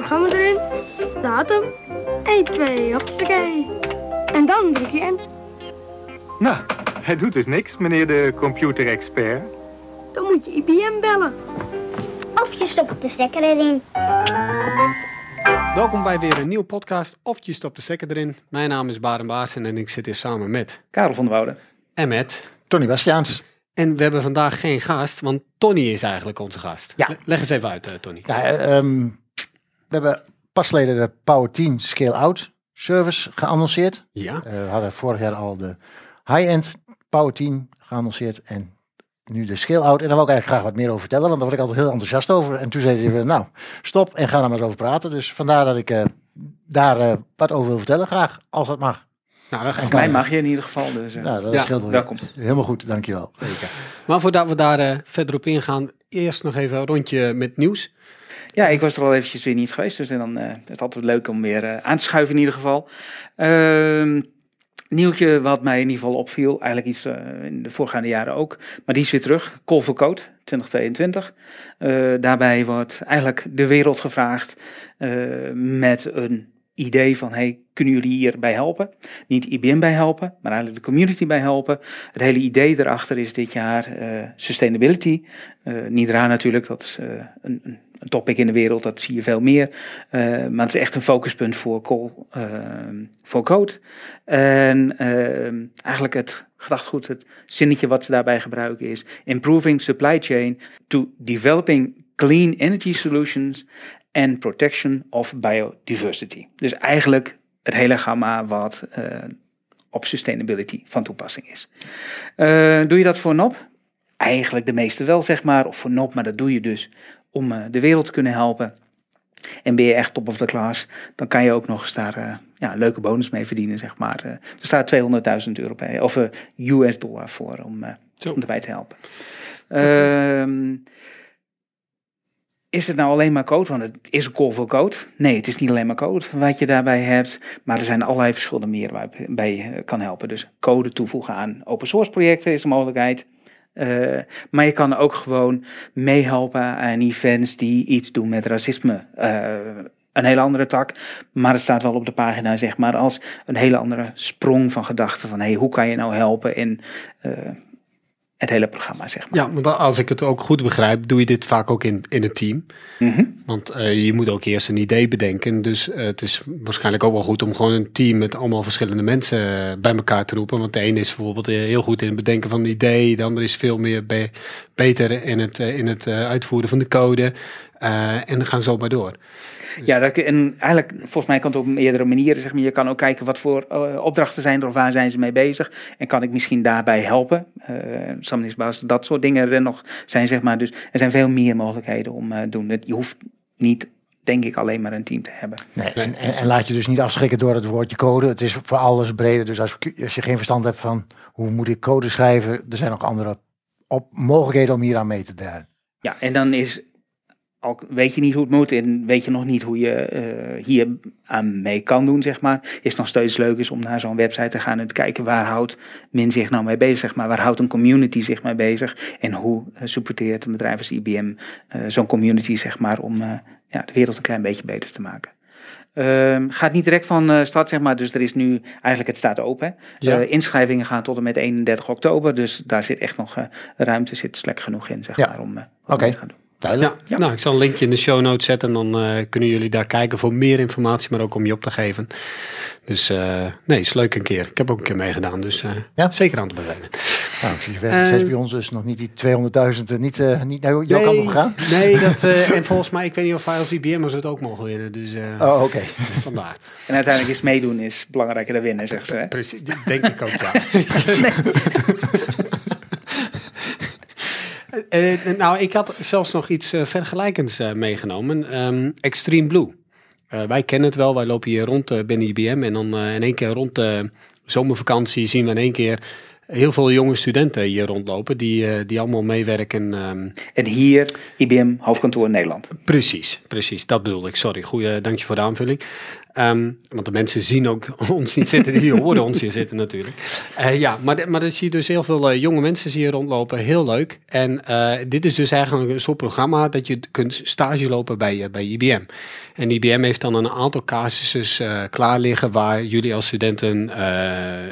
programma erin, datum, 1, 2, hoppakee. En dan druk je in. Nou, hij doet dus niks, meneer de computerexpert. Dan moet je IBM bellen. Of je stopt de stekker erin. Welkom bij weer een nieuwe podcast. Of je stopt de stekker erin. Mijn naam is Baren Baasen en ik zit hier samen met Karel van der Wouden. en met. Tony Bastiaans. En we hebben vandaag geen gast, want Tony is eigenlijk onze gast. Ja. Le- Leg eens even uit, eh, Tony. Ja, eh, ehm, we hebben pas geleden de Power 10 Scale-Out service geannonceerd. Ja. Eh, we hadden vorig jaar al de high-end Power 10 geannonceerd en nu de Scale-Out. En daar wil ik eigenlijk graag wat meer over vertellen, want daar word ik altijd heel enthousiast over. En toen zeiden we, nou, stop en ga er maar eens over praten. Dus vandaar dat ik eh, daar eh, wat over wil vertellen, graag, als dat mag. Nou, dat mij mag je in ieder geval. Dus, Nou, dat Ja, scheelt wel. welkom. Helemaal goed, dankjewel. Maar voordat we daar eh, verder op ingaan, eerst nog even een rondje met nieuws. Ja, ik was er al eventjes weer niet geweest. Dus dan eh, is het altijd leuk om weer eh, aan te schuiven in ieder geval. Ehm nieuwtje wat mij in ieder geval opviel. Eigenlijk iets eh, in de voorgaande jaren ook. Maar die is weer terug. Call for Code 2022. Eh, daarbij wordt eigenlijk de wereld gevraagd met een idee van... Hey, kunnen jullie hierbij helpen? Niet IBM bij helpen, maar eigenlijk de community bij helpen. Het hele idee erachter is dit jaar eh, sustainability. Eh, niet raar natuurlijk, dat is eh, een, een topic in de wereld, dat zie je veel meer. Maar het is echt een focuspunt voor Call eh, for Code. En eh, eigenlijk het gedachtegoed, het zinnetje wat ze daarbij gebruiken is... Improving supply chain to developing clean energy solutions and protection of biodiversity. Dus eigenlijk het hele gamma wat eh, op sustainability van toepassing is. Eh, doe je dat voor NOP? Eigenlijk de meeste wel, zeg maar. Of voor NOP, maar dat doe je dus om eh, de wereld te kunnen helpen. En ben je echt top of the class, dan kan je ook nog eens daar ja, een leuke bonus mee verdienen, zeg maar. Er staat 200.000 euro bij, of US dollar voor om, om erbij te helpen. Ehm, is het nou alleen maar code? Want het is een call voor code. Nee, het is niet alleen maar code wat je daarbij hebt. Maar er zijn allerlei verschillende meer waarbij je kan helpen. Dus code toevoegen aan open source projecten is een mogelijkheid. Eh, maar je kan ook gewoon meehelpen aan events die iets doen met racisme. Eh, een hele andere tak. Maar het staat wel op de pagina, zeg maar, als een hele andere sprong van gedachten. Van hey, hoe kan je nou helpen eh, het hele programma, zeg maar. Ja, want als ik het ook goed begrijp, doe je dit vaak ook in, in het team. Mhm. Want eh, je moet ook eerst een idee bedenken. Dus eh, het is waarschijnlijk ook wel goed om gewoon een team met allemaal verschillende mensen eh, bij elkaar te roepen. Want de ene is bijvoorbeeld heel goed in het bedenken van een idee. De andere is veel meer be- beter in het, in het uitvoeren van de code. En dan gaan zo maar door. Ja, dat, en eigenlijk, volgens mij kan het op meerdere manieren. Zeg maar. Je kan ook kijken wat voor eh, opdrachten zijn er of waar zijn ze mee bezig. En kan ik misschien daarbij helpen. Uh, dat soort dingen er nog zijn, zeg maar. Dus er zijn veel meer mogelijkheden om te doen. Je hoeft niet, denk ik, alleen maar een team te hebben. Nee, en, en, en laat je dus niet afschrikken door het woordje code. Het is voor alles breder. Dus als, als je geen verstand hebt van hoe moet ik code schrijven, er zijn nog andere op, mogelijkheden om hier aan mee te draaien. Ja, en dan is al weet je niet hoe het moet en weet je nog niet hoe je uh, hier aan mee kan doen, zeg maar, is het nog steeds leuk is om naar zo'n website te gaan en te kijken waar houdt men zich nou mee bezig, zeg maar, waar houdt een community zich mee bezig en hoe uh, supporteert een bedrijf als IBM uh, zo'n community, zeg maar, om uh, ja, de wereld een klein beetje beter te maken. Uh, gaat niet direct van uh, start, zeg maar. Dus er is nu eigenlijk het staat open. Ja. Uh, inschrijvingen gaan tot en met 31 oktober. Dus daar zit echt nog ruimte, zit slek genoeg in, zeg ja. maar, om okay. te gaan doen. Duidelijk. Ja, ja, Nou, ik zal een linkje in de show notes zetten en dan uh, kunnen jullie daar kijken voor meer informatie, maar ook om je op te geven. Dus uh, nee, is leuk een keer. Ik heb ook een keer meegedaan, dus uh, ja? zeker aan te bevelen. Nou, je werkt steeds bij ons dus nog niet die 200.000 niet, niet naar jouw nee, kant op gegaan? Nee, dat, en volgens mij, ik weet niet of als IBM'ers het ook mogen winnen. Dus, oh, oké. Okay. Vandaar. En uiteindelijk is meedoen is belangrijker dan winnen, zegt ze. Hè? Precies, denk ik ook, ja. Uh, nou, ik had zelfs nog iets uh, vergelijkends uh, meegenomen. Um, Extreme Blue. wij kennen het wel, wij lopen hier rond binnen IBM. En dan in één keer rond de zomervakantie zien we in één keer heel veel jonge studenten hier rondlopen. Die, die allemaal meewerken. Um... En hier IBM hoofdkantoor in Nederland. Precies, precies. Dat bedoel ik. Sorry, goeie, dank je voor de aanvulling. Ehm, want de mensen zien ook ons niet zitten, die horen ons hier zitten natuurlijk. Eh, ja, maar, maar dan zie je dus heel veel eh, jonge mensen je rondlopen, heel leuk. En eh, dit is dus eigenlijk een soort programma dat je kunt stage lopen bij, bij IBM. En IBM heeft dan een aantal casussen klaar liggen waar jullie als studenten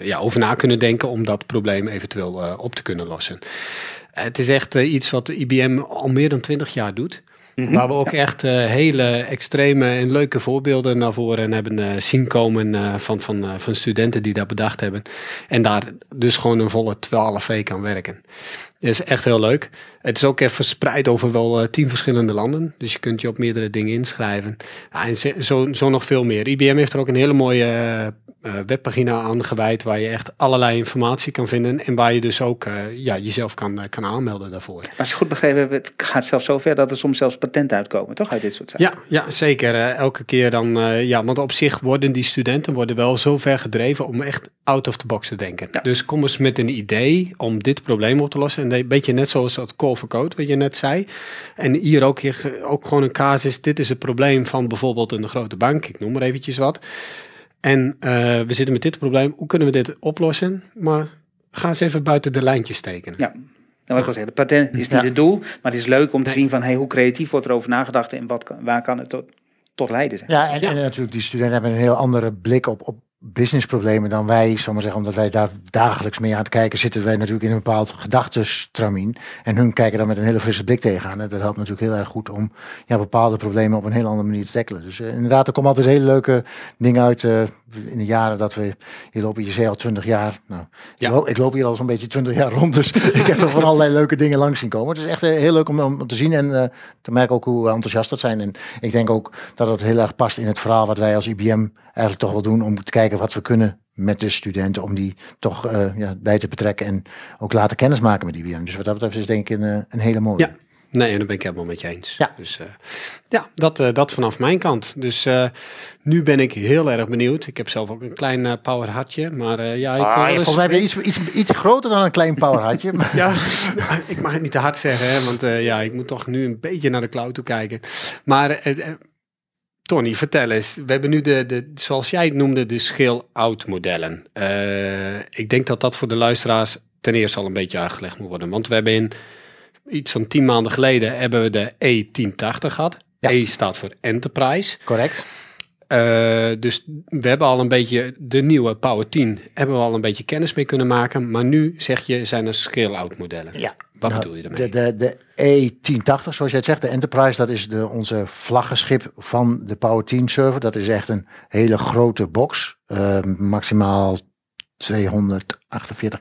ja, over na kunnen denken om dat probleem eventueel op te kunnen lossen. Het is echt iets wat IBM al meer dan twintig jaar doet. Waar we ook echt eh, hele extreme en leuke voorbeelden naar voren hebben eh, zien komen eh, van, van, van studenten die dat bedacht hebben. En daar dus gewoon een volle twaalf weken aan werken. Dat is echt heel leuk. Het is ook even verspreid over wel tien verschillende landen. Dus je kunt je op meerdere dingen inschrijven. Ja, en zo, zo nog veel meer. IBM heeft er ook een hele mooie webpagina aan gewijd. Waar je echt allerlei informatie kan vinden. En waar je dus ook eh, ja, jezelf kan, eh, kan aanmelden daarvoor. Als je goed begrepen hebt, het gaat zelfs zover dat er soms zelfs patenten uitkomen, toch? Uit dit soort zaken. Ja, ja zeker. Eh, elke keer dan, eh, ja, want op zich worden die studenten worden wel zo ver gedreven om echt out of the box te denken. Ja. Dus kom eens met een idee om dit probleem op te lossen. En een beetje net zoals dat call for code, wat je net zei. En hier ook, hier, ook gewoon een casus. Dit is het probleem van bijvoorbeeld een grote bank. Ik noem maar eventjes wat. En eh, we zitten met dit probleem. Hoe kunnen we dit oplossen? Maar ga eens even buiten de lijntjes tekenen. Ja. Dan wil ik wel zeggen, de patent is niet Ja. het doel, maar het is leuk om te zien van hey, hoe creatief wordt er over nagedacht en wat, waar kan het tot, tot leiden. zeg. Ja, en, Ja. en natuurlijk, die studenten hebben een heel andere blik op, op businessproblemen dan wij, zal maar zeggen, omdat wij daar dagelijks mee aan het kijken zitten, wij natuurlijk in een bepaald gedachtestramien. En hun kijken daar met een hele frisse blik tegenaan. En dat helpt natuurlijk heel erg goed om ja, bepaalde problemen op een heel andere manier te tackelen. Dus eh, inderdaad, er komen altijd hele leuke dingen uit eh, in de jaren dat we hier lopen. Je zei al twintig jaar. Nou, Ja. ik, loop, ik loop hier al zo'n beetje twintig jaar rond, dus ik heb er van allerlei leuke dingen langs zien komen. Het is echt eh, heel leuk om, om te zien en te merken ook hoe enthousiast dat zijn. En ik denk ook dat het heel erg past in het verhaal wat wij als IBM eigenlijk toch wel doen om te kijken wat we kunnen met de studenten, om die toch eh, ja, bij te betrekken en ook laten kennismaken met IBM. Dus wat dat betreft is denk ik een, eh, een hele mooie. Ja. Nee, en daar ben ik helemaal met je eens. Ja. Dus eh, ja, dat, dat vanaf mijn kant. Dus nu ben ik heel erg benieuwd. Ik heb zelf ook een klein power hartje, maar ja, ik Ah, volgens mij heb je iets, iets, iets groter dan een klein powerhatje. Ja, ik mag het niet te hard zeggen, hè, want ja, ik moet toch nu een beetje naar de cloud toe kijken. Maar Tony, vertel eens. We hebben nu de, de zoals jij het noemde, de scale-out modellen. Eh, ik denk dat dat voor de luisteraars ten eerste al een beetje uitgelegd moet worden. Want we hebben in iets van tien maanden geleden hebben we de E1080 gehad. Ja. E staat voor Enterprise. Correct. Eh, dus we hebben al een beetje de nieuwe Power 10 hebben we al een beetje kennis mee kunnen maken. Maar nu zeg je zijn er scale-out modellen. Ja. Wat Nou, bedoel je daarmee? De, de, de E1080, zoals jij het zegt, de Enterprise, dat is de, onze vlaggenschip van de Power 10 server. Dat is echt een hele grote box. eh, maximaal 248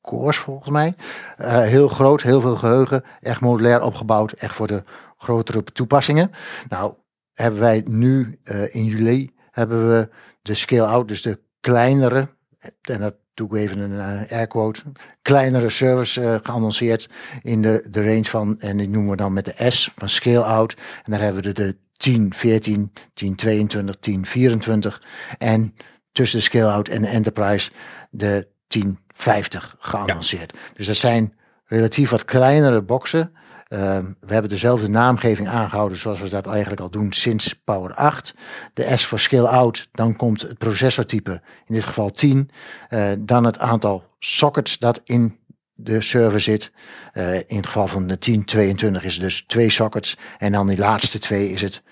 cores volgens mij. Eh, heel groot, heel veel geheugen. Echt modulair opgebouwd. Echt voor de grotere toepassingen. Nou, hebben wij nu eh, in juli hebben we de scale-out, dus de kleinere, en dat doe ik even een eh, air quote, kleinere service eh, geannonceerd in de, de range van, en die noemen we dan met de S van scale-out. En daar hebben we de, de 10, 14, 10, 22, 10, 24 en tussen de scale-out en de enterprise de 10, 50 geannonceerd. Dus dat zijn relatief wat kleinere boxen. Ehm, we hebben dezelfde naamgeving aangehouden zoals we dat eigenlijk al doen sinds Power 8. De S voor scale out, dan komt het processortype, in dit geval 10. Eh, dan het aantal sockets dat in de server zit. Eh, in het geval van de 1022 is het dus twee sockets. En dan die laatste twee is het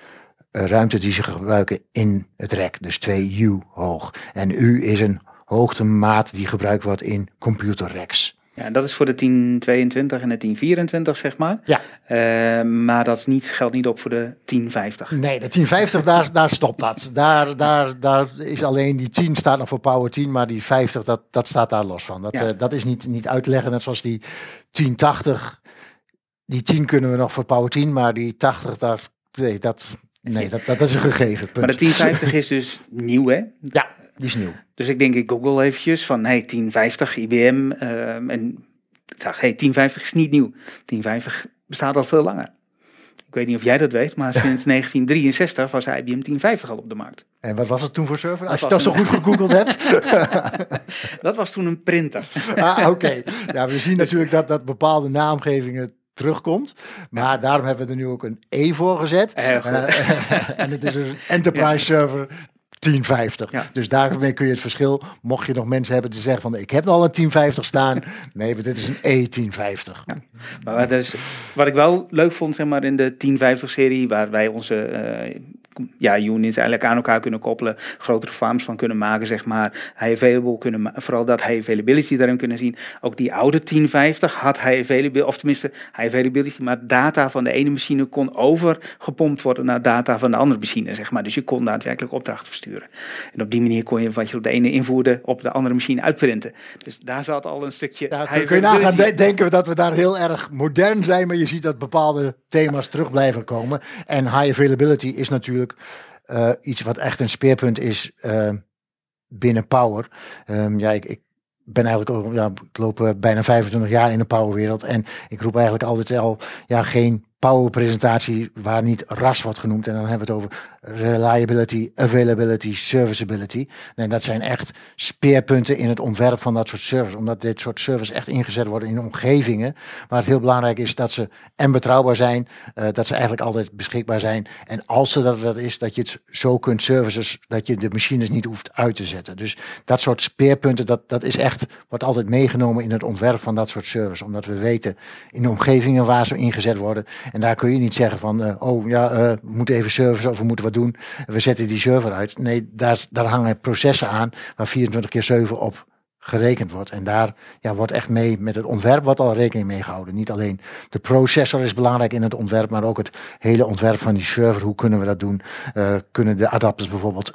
ruimte die ze gebruiken in het rek. Dus 2 U hoog. En U is een hoogtemaat die gebruikt wordt in computerracks. Ja, dat is voor de 1022 en de 1024, zeg maar. Ja. Eh, maar dat is niet, geldt niet op voor de 1050. Nee, de 1050, daar, daar stopt dat. Daar, daar, daar is alleen die 10 staat nog voor Power 10, maar die 50, dat, dat staat daar los van. Dat, Ja. eh, dat is niet, niet uit te leggen, net zoals die 1080. Die 10 kunnen we nog voor Power 10, maar die 80, daar, nee, dat, nee dat, dat is een gegeven Maar punt. de 1050 is dus nieuw, hè? Ja, die is nieuw. Dus ik denk, ik google eventjes van, hey, 1050 IBM. eh, en ik zag, hey, 1050 is niet nieuw. 1050 bestaat al veel langer. Ik weet niet of jij dat weet, maar sinds 1963 was IBM 1050 al op de markt. En wat was het toen voor server? Als je dat zo goed gegoogeld hebt. Dat was toen een printer. ah, oké. Ja, we zien natuurlijk dat, dat bepaalde naamgevingen terugkomt. Maar daarom hebben we er nu ook een E voor gezet. Eh, en het is dus een enterprise server 1050. Ja. Dus daarmee kun je het verschil, mocht je nog mensen hebben die zeggen van ik heb al een 1050 staan. Nee, maar dit is een E E1050. Maar wat, is, wat ik wel leuk vond, zeg maar, in de 1050-serie, waar wij onze eh, ja, units eigenlijk aan elkaar kunnen koppelen, grotere farms van kunnen maken, zeg maar, high available kunnen vooral dat high availability daarin kunnen zien. Ook die oude 1050 had high availability, of tenminste high availability, maar data van de ene machine kon overgepompt worden naar data van de andere machine, zeg maar. Dus je kon daadwerkelijk opdrachten versturen. En op die manier kon je wat je op de ene invoerde, op de andere machine uitprinten. Dus daar zat al een stukje Ja, kun, kun je nagaan, de- denken we dat we daar heel erg modern zijn, maar je ziet dat bepaalde thema's terug blijven komen. En high availability is natuurlijk eh, iets wat echt een speerpunt is eh, binnen Power. Ehm, ja, ik, ik ben eigenlijk ook, ja, ik loop eh, bijna 25 jaar in de powerwereld en ik roep eigenlijk altijd al, ja, geen presentatie waar niet RAS wordt genoemd. En dan hebben we het over reliability, availability, serviceability. En dat zijn echt speerpunten in het ontwerp van dat soort service. Omdat dit soort service echt ingezet worden in omgevingen waar het heel belangrijk is dat ze en betrouwbaar zijn, eh, dat ze eigenlijk altijd beschikbaar zijn. En als ze dat, dat is, dat je het zo kunt services, dat je de machines niet hoeft uit te zetten. Dus dat soort speerpunten, dat, dat is echt, wordt altijd meegenomen in het ontwerp van dat soort service. Omdat we weten in de omgevingen waar ze ingezet worden. En daar kun je niet zeggen van, eh, oh ja, eh, we moeten even service of we moeten wat doen. We zetten die server uit. Nee, daar, daar hangen processen aan waar 24 keer 7 op gerekend wordt. En daar ja, wordt echt mee met het ontwerp wordt al rekening mee gehouden. Niet alleen de processor is belangrijk in het ontwerp, maar ook het hele ontwerp van die server. Hoe kunnen we dat doen? Eh, kunnen de adapters bijvoorbeeld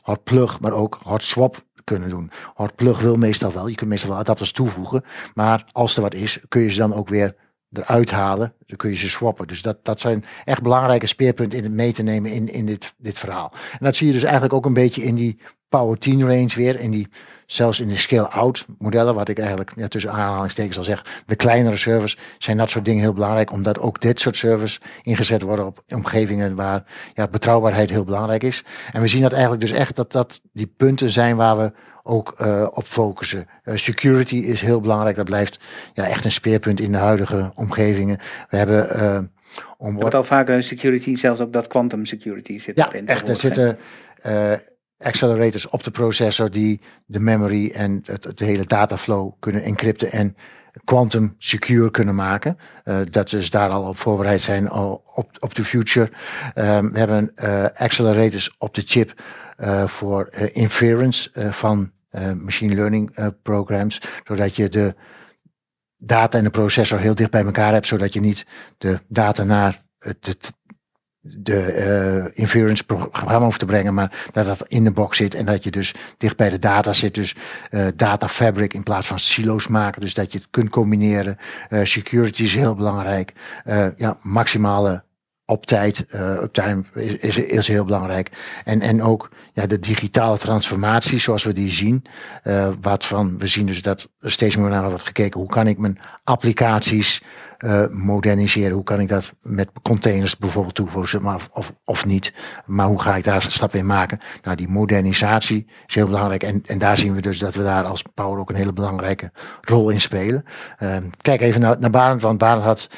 hot plug, maar ook hot swap kunnen doen. Hot plug wil meestal wel. Je kunt meestal wel adapters toevoegen. Maar als er wat is, kun je ze dan ook weer eruit halen. Dan kun je ze swappen. Dus dat, dat zijn echt belangrijke speerpunten in het mee te nemen in, in dit, dit verhaal. En dat zie je dus eigenlijk ook een beetje in die Power 10 range weer. In die, zelfs in de scale-out modellen, wat ik eigenlijk ja, tussen aanhalingstekens al zeg. De kleinere servers zijn dat soort dingen heel belangrijk. Omdat ook dit soort servers ingezet worden op omgevingen waar ja, betrouwbaarheid heel belangrijk is. En we zien dat eigenlijk dus echt dat dat die punten zijn waar we ook eh, op focussen. Eh, security is heel belangrijk. Dat blijft ja, echt een speerpunt in de huidige omgevingen. We hebben eh Je wordt al vaker een security, zelfs ook dat quantum security zit ja, echt. Er zitten accelerators op de processor die de memory en het, het hele dataflow kunnen encrypten en quantum secure kunnen maken. Eh, dat ze dus daar al op voorbereid zijn al op, op de future. Ehm, we hebben eh, accelerators op de chip eh, voor eh, inference eh, van eh, machine learning eh, programs, zodat je de data en de processor heel dicht bij elkaar hebt, zodat je niet de data naar het de eh, inference programma hoeft te brengen, maar dat dat in de box zit en dat je dus dicht bij de data zit. Dus eh, data fabric in plaats van silo's maken, dus dat je het kunt combineren. Eh, security is heel belangrijk. Ja, maximale optijd, eh uptime is, is, is heel belangrijk. En, en ook de digitale transformatie zoals we die zien. eh wat van, we zien dus dat er steeds meer naar wordt gekeken. Hoe kan ik mijn applicaties eh, moderniseren? Hoe kan ik dat met containers bijvoorbeeld toevoegen, maar of, of, of niet? Maar hoe ga ik daar een stap in maken? Nou, die modernisatie is heel belangrijk. En, en daar zien we dus dat we daar als Power ook een hele belangrijke rol in spelen. Eh, kijk even naar, naar Barend, want Barend had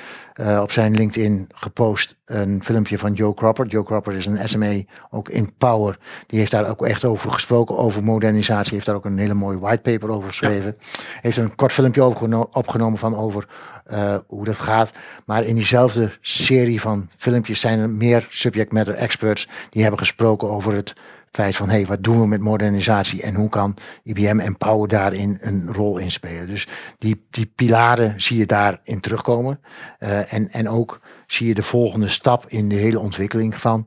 uh, op zijn LinkedIn gepost een filmpje van Joe Cropper. Joe Cropper is een SME, ook in Power. Die heeft daar ook echt over gesproken, over modernisatie. Heeft daar ook een hele mooie whitepaper over geschreven. Ja. Heeft een kort filmpje opgenomen van over uh, hoe dat gaat. Maar in diezelfde serie van filmpjes zijn er meer subject matter experts die hebben gesproken over het feit van, hé, hey, wat doen we met modernisatie en hoe kan IBM en Power daarin een rol in spelen. Dus die, die pilaren zie je daarin terugkomen. Uh, en, en ook zie je de volgende stap in de hele ontwikkeling van,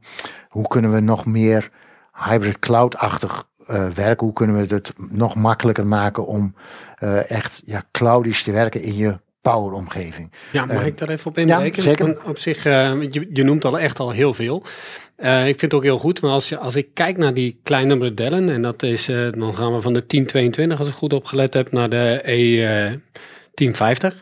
hoe kunnen we nog meer hybrid cloud-achtig uh, werken? Hoe kunnen we het nog makkelijker maken om uh, echt ja, cloudisch te werken in je power-omgeving? Ja, mag ik daar even op inbreken? Ja, zeker. Op zich, je, je noemt al echt al heel veel. Uh, ik vind het ook heel goed, maar als, je, als ik kijk naar die kleine modellen, en dat is, uh, dan gaan we van de 1022, als ik goed opgelet heb, naar de E1050,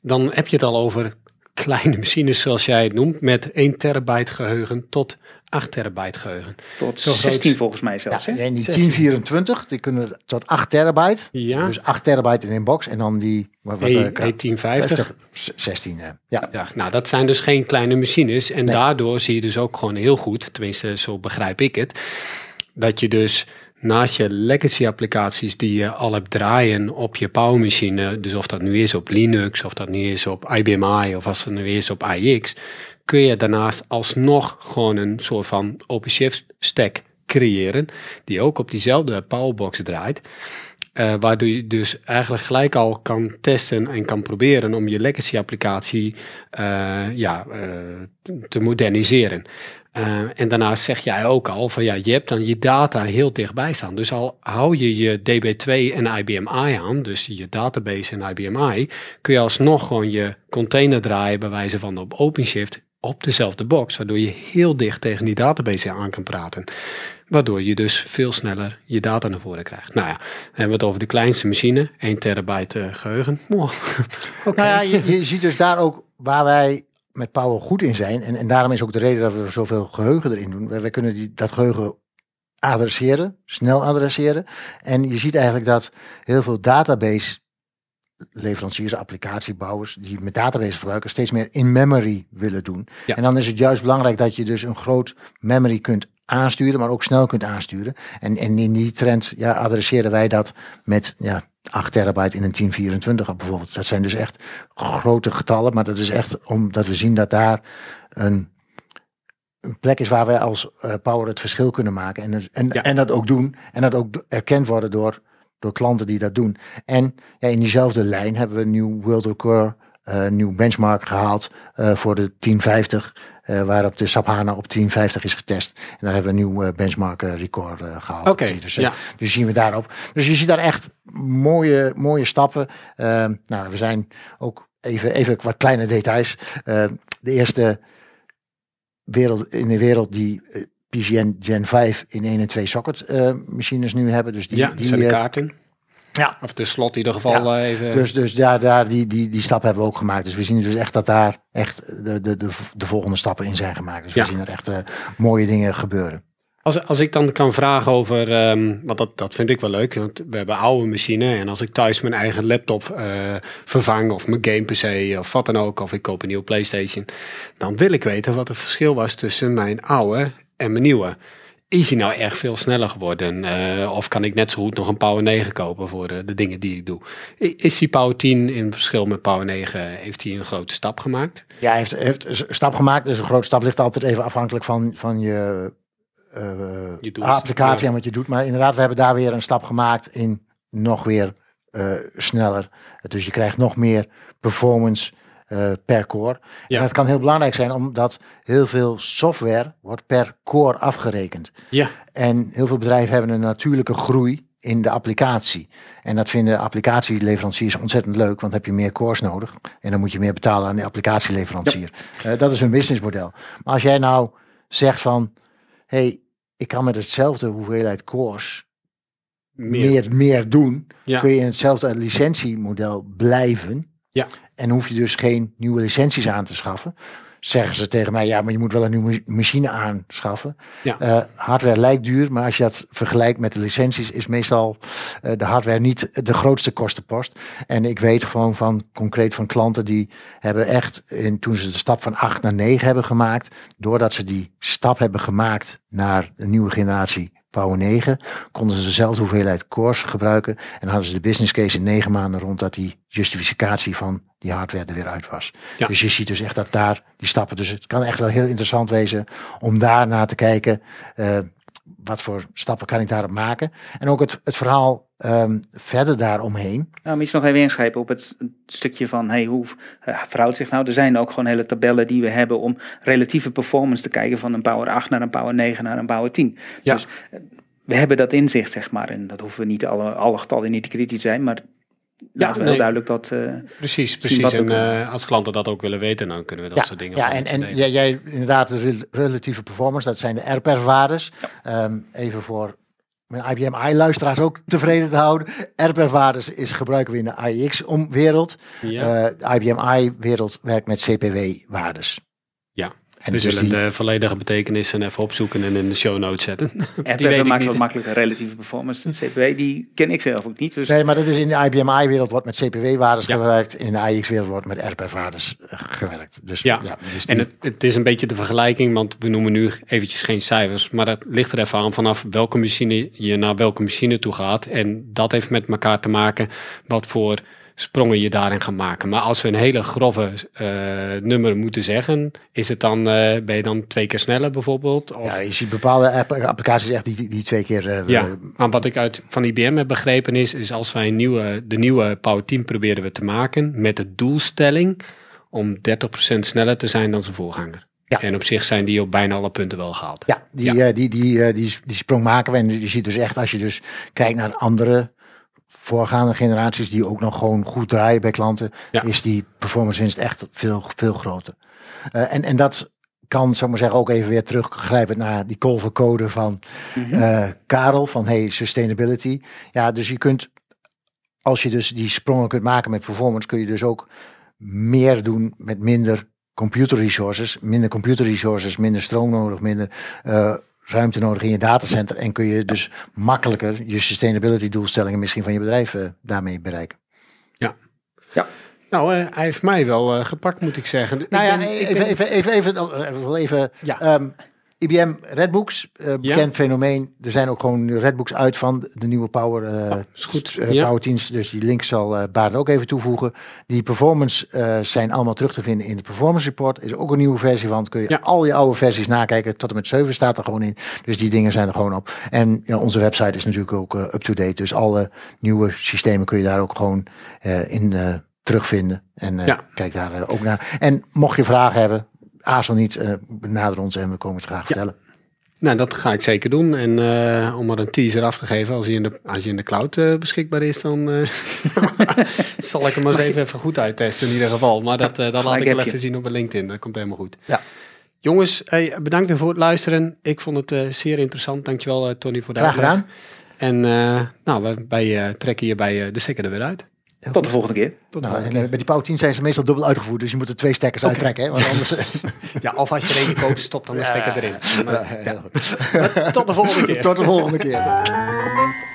dan heb je het al over kleine machines zoals jij het noemt, met 1 terabyte geheugen tot 8 terabyte geheugen. Tot Zo groot 16 is- volgens mij zelfs. Ja, hè? en die 16. 1024, die kunnen tot 8 terabyte. Ja. Dus 8 terabyte in een box. En dan die... Wat, wat, E- eh, E1050. 16, eh, ja. Ja, nou dat zijn dus geen kleine machines. En Nee. daardoor zie je dus ook gewoon heel goed, tenminste zo begrijp ik het, dat je dus naast je legacy applicaties die je al hebt draaien op je powermachine, dus of dat nu is op Linux, of dat nu is op IBM i, of als het nu is op IX, kun je daarnaast alsnog gewoon een soort van OpenShift stack creëren, die ook op diezelfde powerbox draait. Eh, waardoor je dus eigenlijk gelijk al kan testen en kan proberen om je legacy applicatie eh, ja, eh, te- moderniseren. En daarnaast zeg jij ook al van ja, je hebt dan je data heel dichtbij staan. Dus al hou je je DB2 en IBM i aan, dus je database en IBM i, kun je alsnog gewoon je container draaien bij wijze van op OpenShift op dezelfde box, waardoor je heel dicht tegen die database aan kan praten. Waardoor je dus veel sneller je data naar voren krijgt. Nou ja, hebben we het over de kleinste machine, 1 terabyte eh, geheugen. Wow. Oké. Nou ja, je, je ziet dus daar ook waar wij met Power goed in zijn. En, en daarom is ook de reden dat we zoveel geheugen erin doen. Wij, wij kunnen die, dat geheugen adresseren, snel adresseren. En je ziet eigenlijk dat heel veel database leveranciers, applicatiebouwers die met database gebruiken, steeds meer in memory willen doen. Ja. En dan is het juist belangrijk dat je dus een groot memory kunt aansturen, maar ook snel kunt aansturen. En, en in die trend ja, adresseren wij dat met ja, 8 terabyte in een 1024 bijvoorbeeld. Dat zijn dus echt grote getallen, maar dat is echt omdat we zien dat daar een, een plek is waar wij als eh, Power het verschil kunnen maken. En, en, Ja. en dat ook doen. En dat ook erkend worden door, door klanten die dat doen. En ja, in diezelfde lijn hebben we een nieuw world record, eh nieuw benchmark gehaald eh, voor de 1050. eh, waarop de SAP HANA op 1050 is getest. En daar hebben we een nieuw benchmark record eh, gehaald. Oké, dus, ja. dus zien we daarop. Dus je ziet daar echt mooie, mooie stappen. Nou, we zijn ook even, even wat kleine details. De eerste wereld, in de wereld die PCN Gen 5 in 1 en 2 socket eh, machines nu hebben. Dus die, ja, die, zijn de eh, kaarten. ja, Of de slot in ieder geval eh, even. dus, dus daar, daar die, die, die stap hebben we ook gemaakt. Dus we zien dus echt dat daar echt de, de, de, de volgende stappen in zijn gemaakt. Dus Ja. we zien er echt mooie dingen gebeuren. Als, als ik dan kan vragen over, ehm, want dat, dat vind ik wel leuk, want we hebben oude machine en als ik thuis mijn eigen laptop vervang of mijn game PC of wat dan ook, of ik koop een nieuwe PlayStation, dan wil ik weten wat het verschil was tussen mijn oude en mijn nieuwe. Is die nou echt veel sneller geworden? Eh, of kan ik net zo goed nog een Power 9 kopen voor de, de dingen die ik doe? Is die Power 10 in verschil met Power 9, heeft hij een grote stap gemaakt? Ja, hij heeft, heeft een stap gemaakt. Dus een grote stap ligt altijd even afhankelijk van, van je, eh, Je doet- applicatie ja. en wat je doet. Maar inderdaad, we hebben daar weer een stap gemaakt in nog weer eh, sneller. Dus je krijgt nog meer performance eh, per core. Ja. En dat kan heel belangrijk zijn, omdat heel veel software wordt per core afgerekend. Ja, En heel veel bedrijven hebben een natuurlijke groei in de applicatie. En dat vinden applicatieleveranciers ontzettend leuk, want dan heb je meer cores nodig. En dan moet je meer betalen aan de applicatieleverancier. Eh, dat is hun businessmodel. Maar als jij nou zegt van, hey, ik kan met hetzelfde hoeveelheid cores meer. meer, meer doen, Ja. kun je in hetzelfde licentiemodel blijven. Ja. En hoef je dus geen nieuwe licenties aan te schaffen. Zeggen ze tegen mij, ja, maar je moet wel een nieuwe machine aanschaffen. Ja. Eh, hardware lijkt duur, maar als je dat vergelijkt met de licenties, is meestal eh, de hardware niet de grootste kostenpost. En ik weet gewoon van concreet van klanten die hebben echt, in, toen ze de stap van 8 naar 9 hebben gemaakt, doordat ze die stap hebben gemaakt naar een nieuwe generatie Power 9, konden ze dezelfde hoeveelheid cores gebruiken. En hadden ze de business case in negen maanden rond dat die justificatie van die hardware er weer uit was. Ja. Dus je ziet dus echt dat daar die stappen. Dus het kan echt wel heel interessant wezen om daar naar te kijken. eh, wat voor stappen kan ik daarop maken? En ook het, het verhaal ehm, verder daaromheen. Nou, misschien nog even inschepen op het stukje van hey, hoe eh, verhoudt zich nou? Er zijn ook gewoon hele tabellen die we hebben om relatieve performance te kijken van een Power 8 naar een Power 9 naar een Power 10. Ja. Dus eh, we hebben dat inzicht, zeg maar. En dat hoeven we niet alle, alle getallen niet kritisch zijn, maar nee. heel duidelijk dat. eh, Precies, precies. En eh, als klanten dat ook willen weten, dan kunnen we dat ja, soort dingen ja, en, en jij, jij inderdaad de rel- relatieve performance, dat zijn de RPR-waardes. Ehm, even voor mijn IBM i-luisteraars ook tevreden te houden. RPF-waardes is gebruiken we in de AIX-wereld. Ja. de IBM i-wereld werkt met CPW-waardes. En we dus zullen die- de volledige betekenissen even opzoeken en in de show notes zetten. Ik maakt niet. wat makkelijker relatieve performance. De CPW, die ken ik zelf ook niet. Dus Nee, maar dat is in de IBM i-wereld wordt met CPW-waardes Ja. gewerkt. In de AIX-wereld wordt met RPF-waardes eh, gewerkt. Dus, Ja. dus En het, het is een beetje de vergelijking, want we noemen nu eventjes geen cijfers, maar dat ligt er even aan vanaf welke machine je naar welke machine toe gaat. En dat heeft met elkaar te maken wat voor sprongen je daarin gaat maken. Maar als we een hele grove eh, nummer moeten zeggen, is het dan, eh, ben je dan twee keer sneller bijvoorbeeld? Of, ja, je ziet bepaalde app- applicaties echt die, die, twee keer... eh, Ja, maar wat ik uit van IBM heb begrepen is, is als wij een nieuwe, de nieuwe Power 10 proberen we te maken met de doelstelling om 30% sneller te zijn dan zijn voorganger. Ja. En op zich zijn die op bijna alle punten wel gehaald. Ja, die, Ja. die, die, die, die sprong maken we. En je ziet dus echt, als je dus kijkt naar andere voorgaande generaties die ook nog gewoon goed draaien bij klanten, Ja. is die performance winst echt veel, veel groter. Eh, en, en dat kan, zou maar zeggen, ook even weer teruggrijpen naar die code van eh, Karel van Hey Sustainability. Ja, dus je kunt, als je dus die sprongen kunt maken met performance, kun je dus ook meer doen met minder computer resources. Minder computer resources, minder stroom nodig, minder eh, ruimte nodig in je datacenter. En kun je dus makkelijker je sustainability doelstellingen misschien van je bedrijf eh, daarmee bereiken. Nou, eh, hij heeft mij wel eh, gepakt, moet ik zeggen. Nou Ik ja, ik even, ben- even, even, even, even, wel even Ja. ehm, IBM Redbooks, eh, bekend fenomeen. Er zijn ook gewoon Redbooks uit van de nieuwe Power, eh is goed. eh, Ja. Power 10's. Dus die link zal eh Baarden ook even toevoegen. Die performance zijn allemaal terug te vinden in de performance report. Is ook een nieuwe versie van. Kun je Ja. al je oude versies nakijken. Tot en met 7 staat er gewoon in. Dus die dingen zijn er gewoon op. En ja, onze website is natuurlijk ook up-to-date. Dus alle nieuwe systemen kun je daar ook gewoon in terugvinden. En Ja. kijk daar ook naar. En mocht je vragen hebben, aarzel niet, eh benader ons en we komen het graag vertellen. Nou, dat ga ik zeker doen. En eh, om maar een teaser af te geven, als hij in de, als je in de cloud eh, beschikbaar is, dan zal ik hem maar eens even, even goed uittesten in ieder geval. Maar dat, dat laat ik wel je. even zien op mijn LinkedIn. Dat komt helemaal goed. Ja. Jongens, hey, bedankt weer voor het luisteren. Ik vond het zeer interessant. Dankjewel Tony voor de Graag gedaan. En nou, wij, wij trekken hier bij eh, de stekker er weer uit. Tot de volgende keer. Tot de Nou, en volgende eh, bij die Power 10 zijn ze meestal dubbel uitgevoerd. Dus je moet er twee stekkers uittrekken. Hè? Want anders... Ja, of als je er eentje koopt, stop dan de stekker erin. ja, tot de volgende keer. Tot de volgende keer.